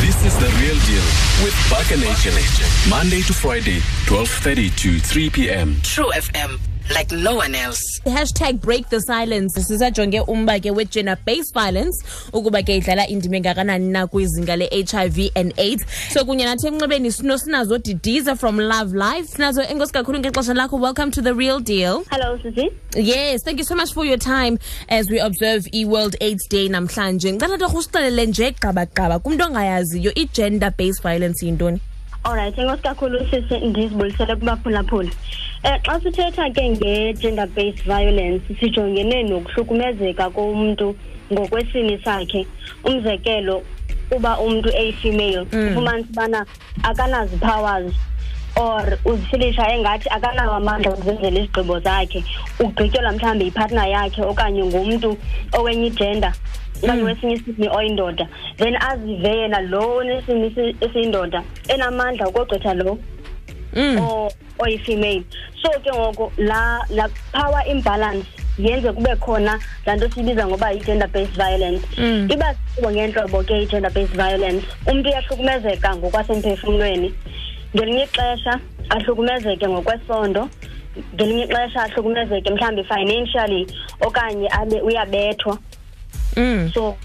This is The Real Deal with AJ. Monday to Friday, 12.30 to 3 p.m. True FM, like no one else. hashtag break the silence. Sisajonge umba ke we-gender based violence. Ukuba ke idlala indima engakanani na kwizinga le-hiv and aids. So kunye nathi emnxebeni sino sinazo didiza from love life sinazo enkosi kakhulu ngexesha lakho. Welcome to the real deal. Hello, Susie. yes thank you so much for your time as we observe i-world aids day namhlanje. Ngicela torho usixelele nje gqabagqaba kumntu ongayaziyo i-gender based violence yintoni? Alright, enkosi kakhulu sisi ndizibulisele kubaphulaphuli. Eh xa sithetha ke nge-gender based violence sijongene nokuhlukumezeka komuntu ngokwesini sakhe. Umzekelo uba umuntu eyi-female ufumanisa ubana akanazi powers or uzifilisha engathi akanawo amandla okuzenzela izigqibo zakhe ugqityelwa mhlawumbi yipartner yakhe okanye ngumntu owenye igender okanye wesinye isini oyindoda then azive yena lo onesini esi- esiyindoda enamandla ukogqitha lo mm. O- oyi-female so ke ngoku la la power imbalance yenze kube khona laa nto siyibiza ngoba yi-gender based violence Mm. iba zihlobo ngeentlobo ke i-gender based violence umntu uyahlukumezeka ngokwasemphefumlweni ngelinye ixesha ahlukumezeke ngokwesondo ngelinye ixesha ahlukumezeke mhlawumbi financially okanye abe uyabethwa Mm. so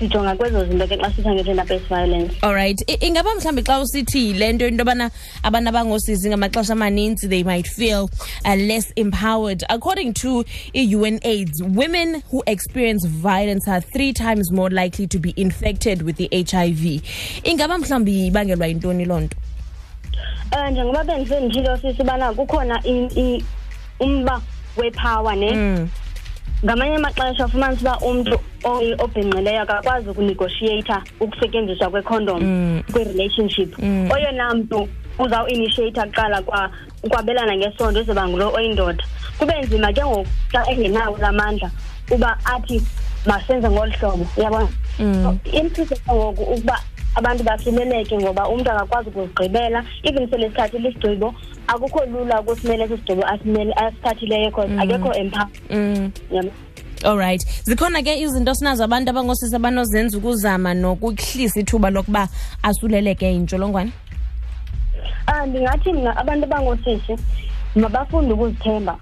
sijonga kwezo zinto ke xa sitha nge-gender based violence. Alright I- ingaba mhlawumbi xa usithi le nto into yobana abantu abangosizi ngamaxesha amaninzi they might feel uh, less empowered. According to i-un aids women who experience violence are three times more likely to be infected with the hiv ingaba mhlawumbi ibangelwa yintoni loo nto? Um njengoba bendisenditshilo sisi ubana kukhona i- i- umba wepower ne? Mm. Ngamanye amaxesha ufumanisa uba umntu oyi- obhinqileyo akakwazi ukunegotiata ukusetyenziswa kwecondom Mm. kwi-relationship Mm. oyena mntu uzawuinitiata kuqala kwa ukwabelana ngesondo izoba ngulo oyindoda kube nzima ke ngoku xa engenawo la mandla uba athi masenze ngolu hlobo uyabona Mm. imthiso ke ngoku ukuba abantu basileleke ngoba umntu akakwazi ukuzigqibela. Even sele sithathile isigqibo akukho lula ukusimela esi sigqibo asimele- asithathileyo because akekho empower. Mm. yabo alright zikhona ke izinto sinazo abantu abangosisi abanozenza ukuzama nokuhlisa ithuba lokuba asuleleke yintsholongwane? Ah ndingathi mna abantu abangoosisi mabafunde ukuzithemba.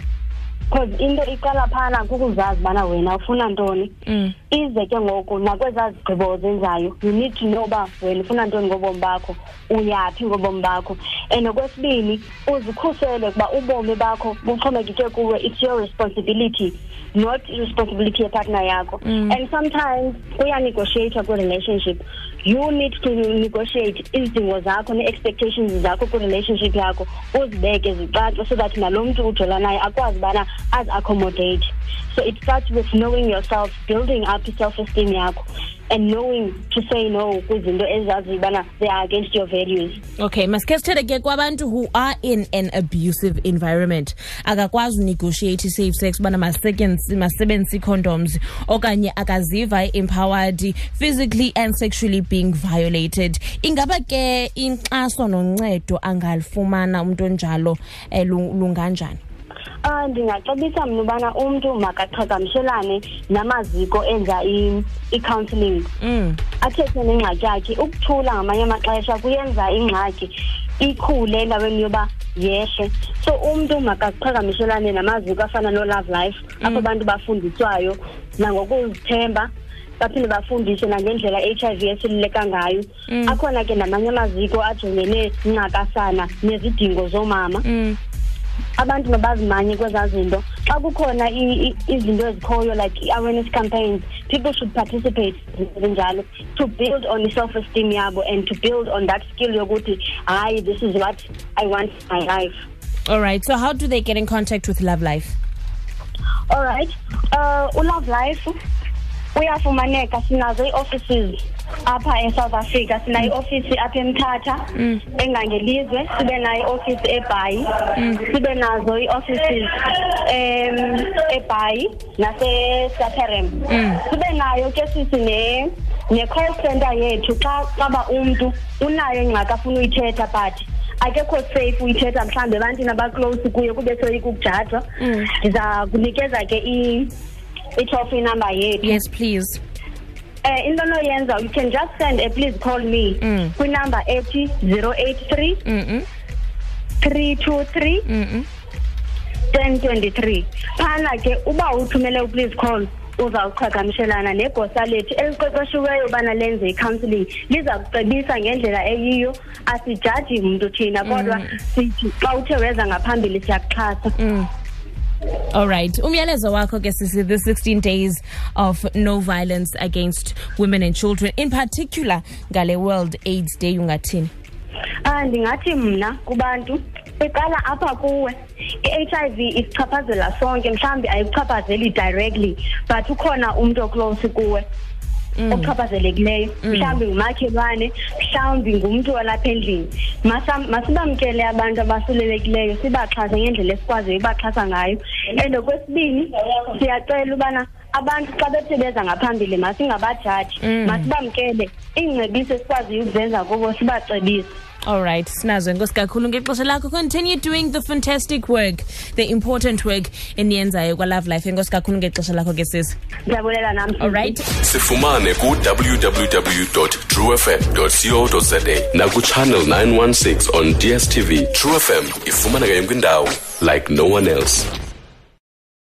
Because into iqala phana kukuzazi ubana wena ufuna ntoni mm. ize ke ngoku nakwezaa zigqibo zenzayo you need to know uba wena ufuna ntoni ngobomi bakho uyaphi ngobomi bakho and okwesibini uzikhusele kuba ubomi bakho buxhomekeke kuwe it's your responsibility not i-responsibility yepartner yakho Mm. and sometimes kuyanegotiatwa kwi-relationship you need to negotiate izidingo zakho nee-expectations zakho kwi-relationship yakho uzibeke zicace so that nalo mntu ujela naye akwazi ubana azi-accommodate. So it starts with knowing yourself building up i-self-esteem yakho and knowing to say no kwizinto ezaziyo ubana they are against your values. Okay masikhe sithethe ke kwabantu who are in an abusive environment. Akakwazi unegotiate i-safe sex ubana masetyenzis- masebenzise ii-condoms okanye akaziva empowered physically and sexually being violated. Ingaba ke inkxaso noncedo angalifumana umntu onjalo um lunganjani? Ah ndingacebisa mna ubana umntu makaqhagamshelane namaziko enza i- i-counselling mm. athethe nengxaki yakhe ukuthula ngamanye amaxesha kuyenza ingxaki ikhule endaweni yoba yehle so umntu makaqhagamshelane namaziko afana no-love life apho abantu bafundiswayo nangokuzithemba baphinde bafundiswe nangendlela i-h i v esiluleka ngayo Mm. akhona ke namanye amaziko ajongene ncakasana nezidingo zoomama Mm. Abantu mabazimanye kwezaa zinto. Xa kukhona i- i- izinto ezikhoyo like i-awareness campaigns people should participate zinjalo to build on i-self-esteem yabo and to build on that skill yokuthi hayi this is what i want in my life. All right so how do they get in contact with love life? All right uh, ulove life uyafumaneka sinazo ii-offices apha esouth africa. Sinayo iofisi apha emthatha engangelizwe. Sibe nayo iofisi ebhayi. Sibe nazo ii-offices um ebhayi nasesaperem sibe nayo ke sisi ne ne-call center yethu. Xa xaba umntu unayo ingxaki afuna uyithetha but akekho safe uyithetha mhlawumbi ebantwini abaclose kuye kube soyika ukujajwa ndiza kunikeza ke i- i-toll number yethu. Yes please. Eh into noyenza you can just send a please call me. Mm. kwinumber ethi 083 mhm 323 mhm 1023 phana ke uba uthumele uplease call uzawuqhagamshelana negosa lethu eliqeqeshiweyo ubana lenze i-counselling. Liza kucebisa ngendlela eyiyo asijaji mntu thina kodwa sithi xa uthe weza ngaphambili siyakuxhasa All right. Umyalezo wakho ke sisi the 16 days of no violence against women and children in particular ngale World AIDS Day ungathini? Ah ndingathi mna kubantu iqala apha kuwe i-HIV isichaphazela sonke mhlawumbi ayichaphazeli directly but ukhona umuntu oclose kuwe ochaphazelekileyo. Mhlawumbi ngumakhelwane mhlawumbi ngumntu walapha endlini. Masa- masibamkele abantu abasulelekileyo sibaxhase ngendlela esikwaziyo ubaxhasa ngayo. And okwesibini siyacela ubana abantu xa bethe beza ngaphambili masingabajaji. Masibamkele iingcebiso esikwaziyo ukuzenza kubo sibacebise. All right. Sinazo nkosi kakhulu ngexesha lakho. Continue doing the fantastic work, the important work eniyenzayo kwa Love Life. Nkosi kakhulu ngexesha lakho ke sisi. ndiyabulela nam All right. sifumane ku-www.truefm.co.za naku-channel 916 on dstv true fm ifumaneka yonke indawo like no one else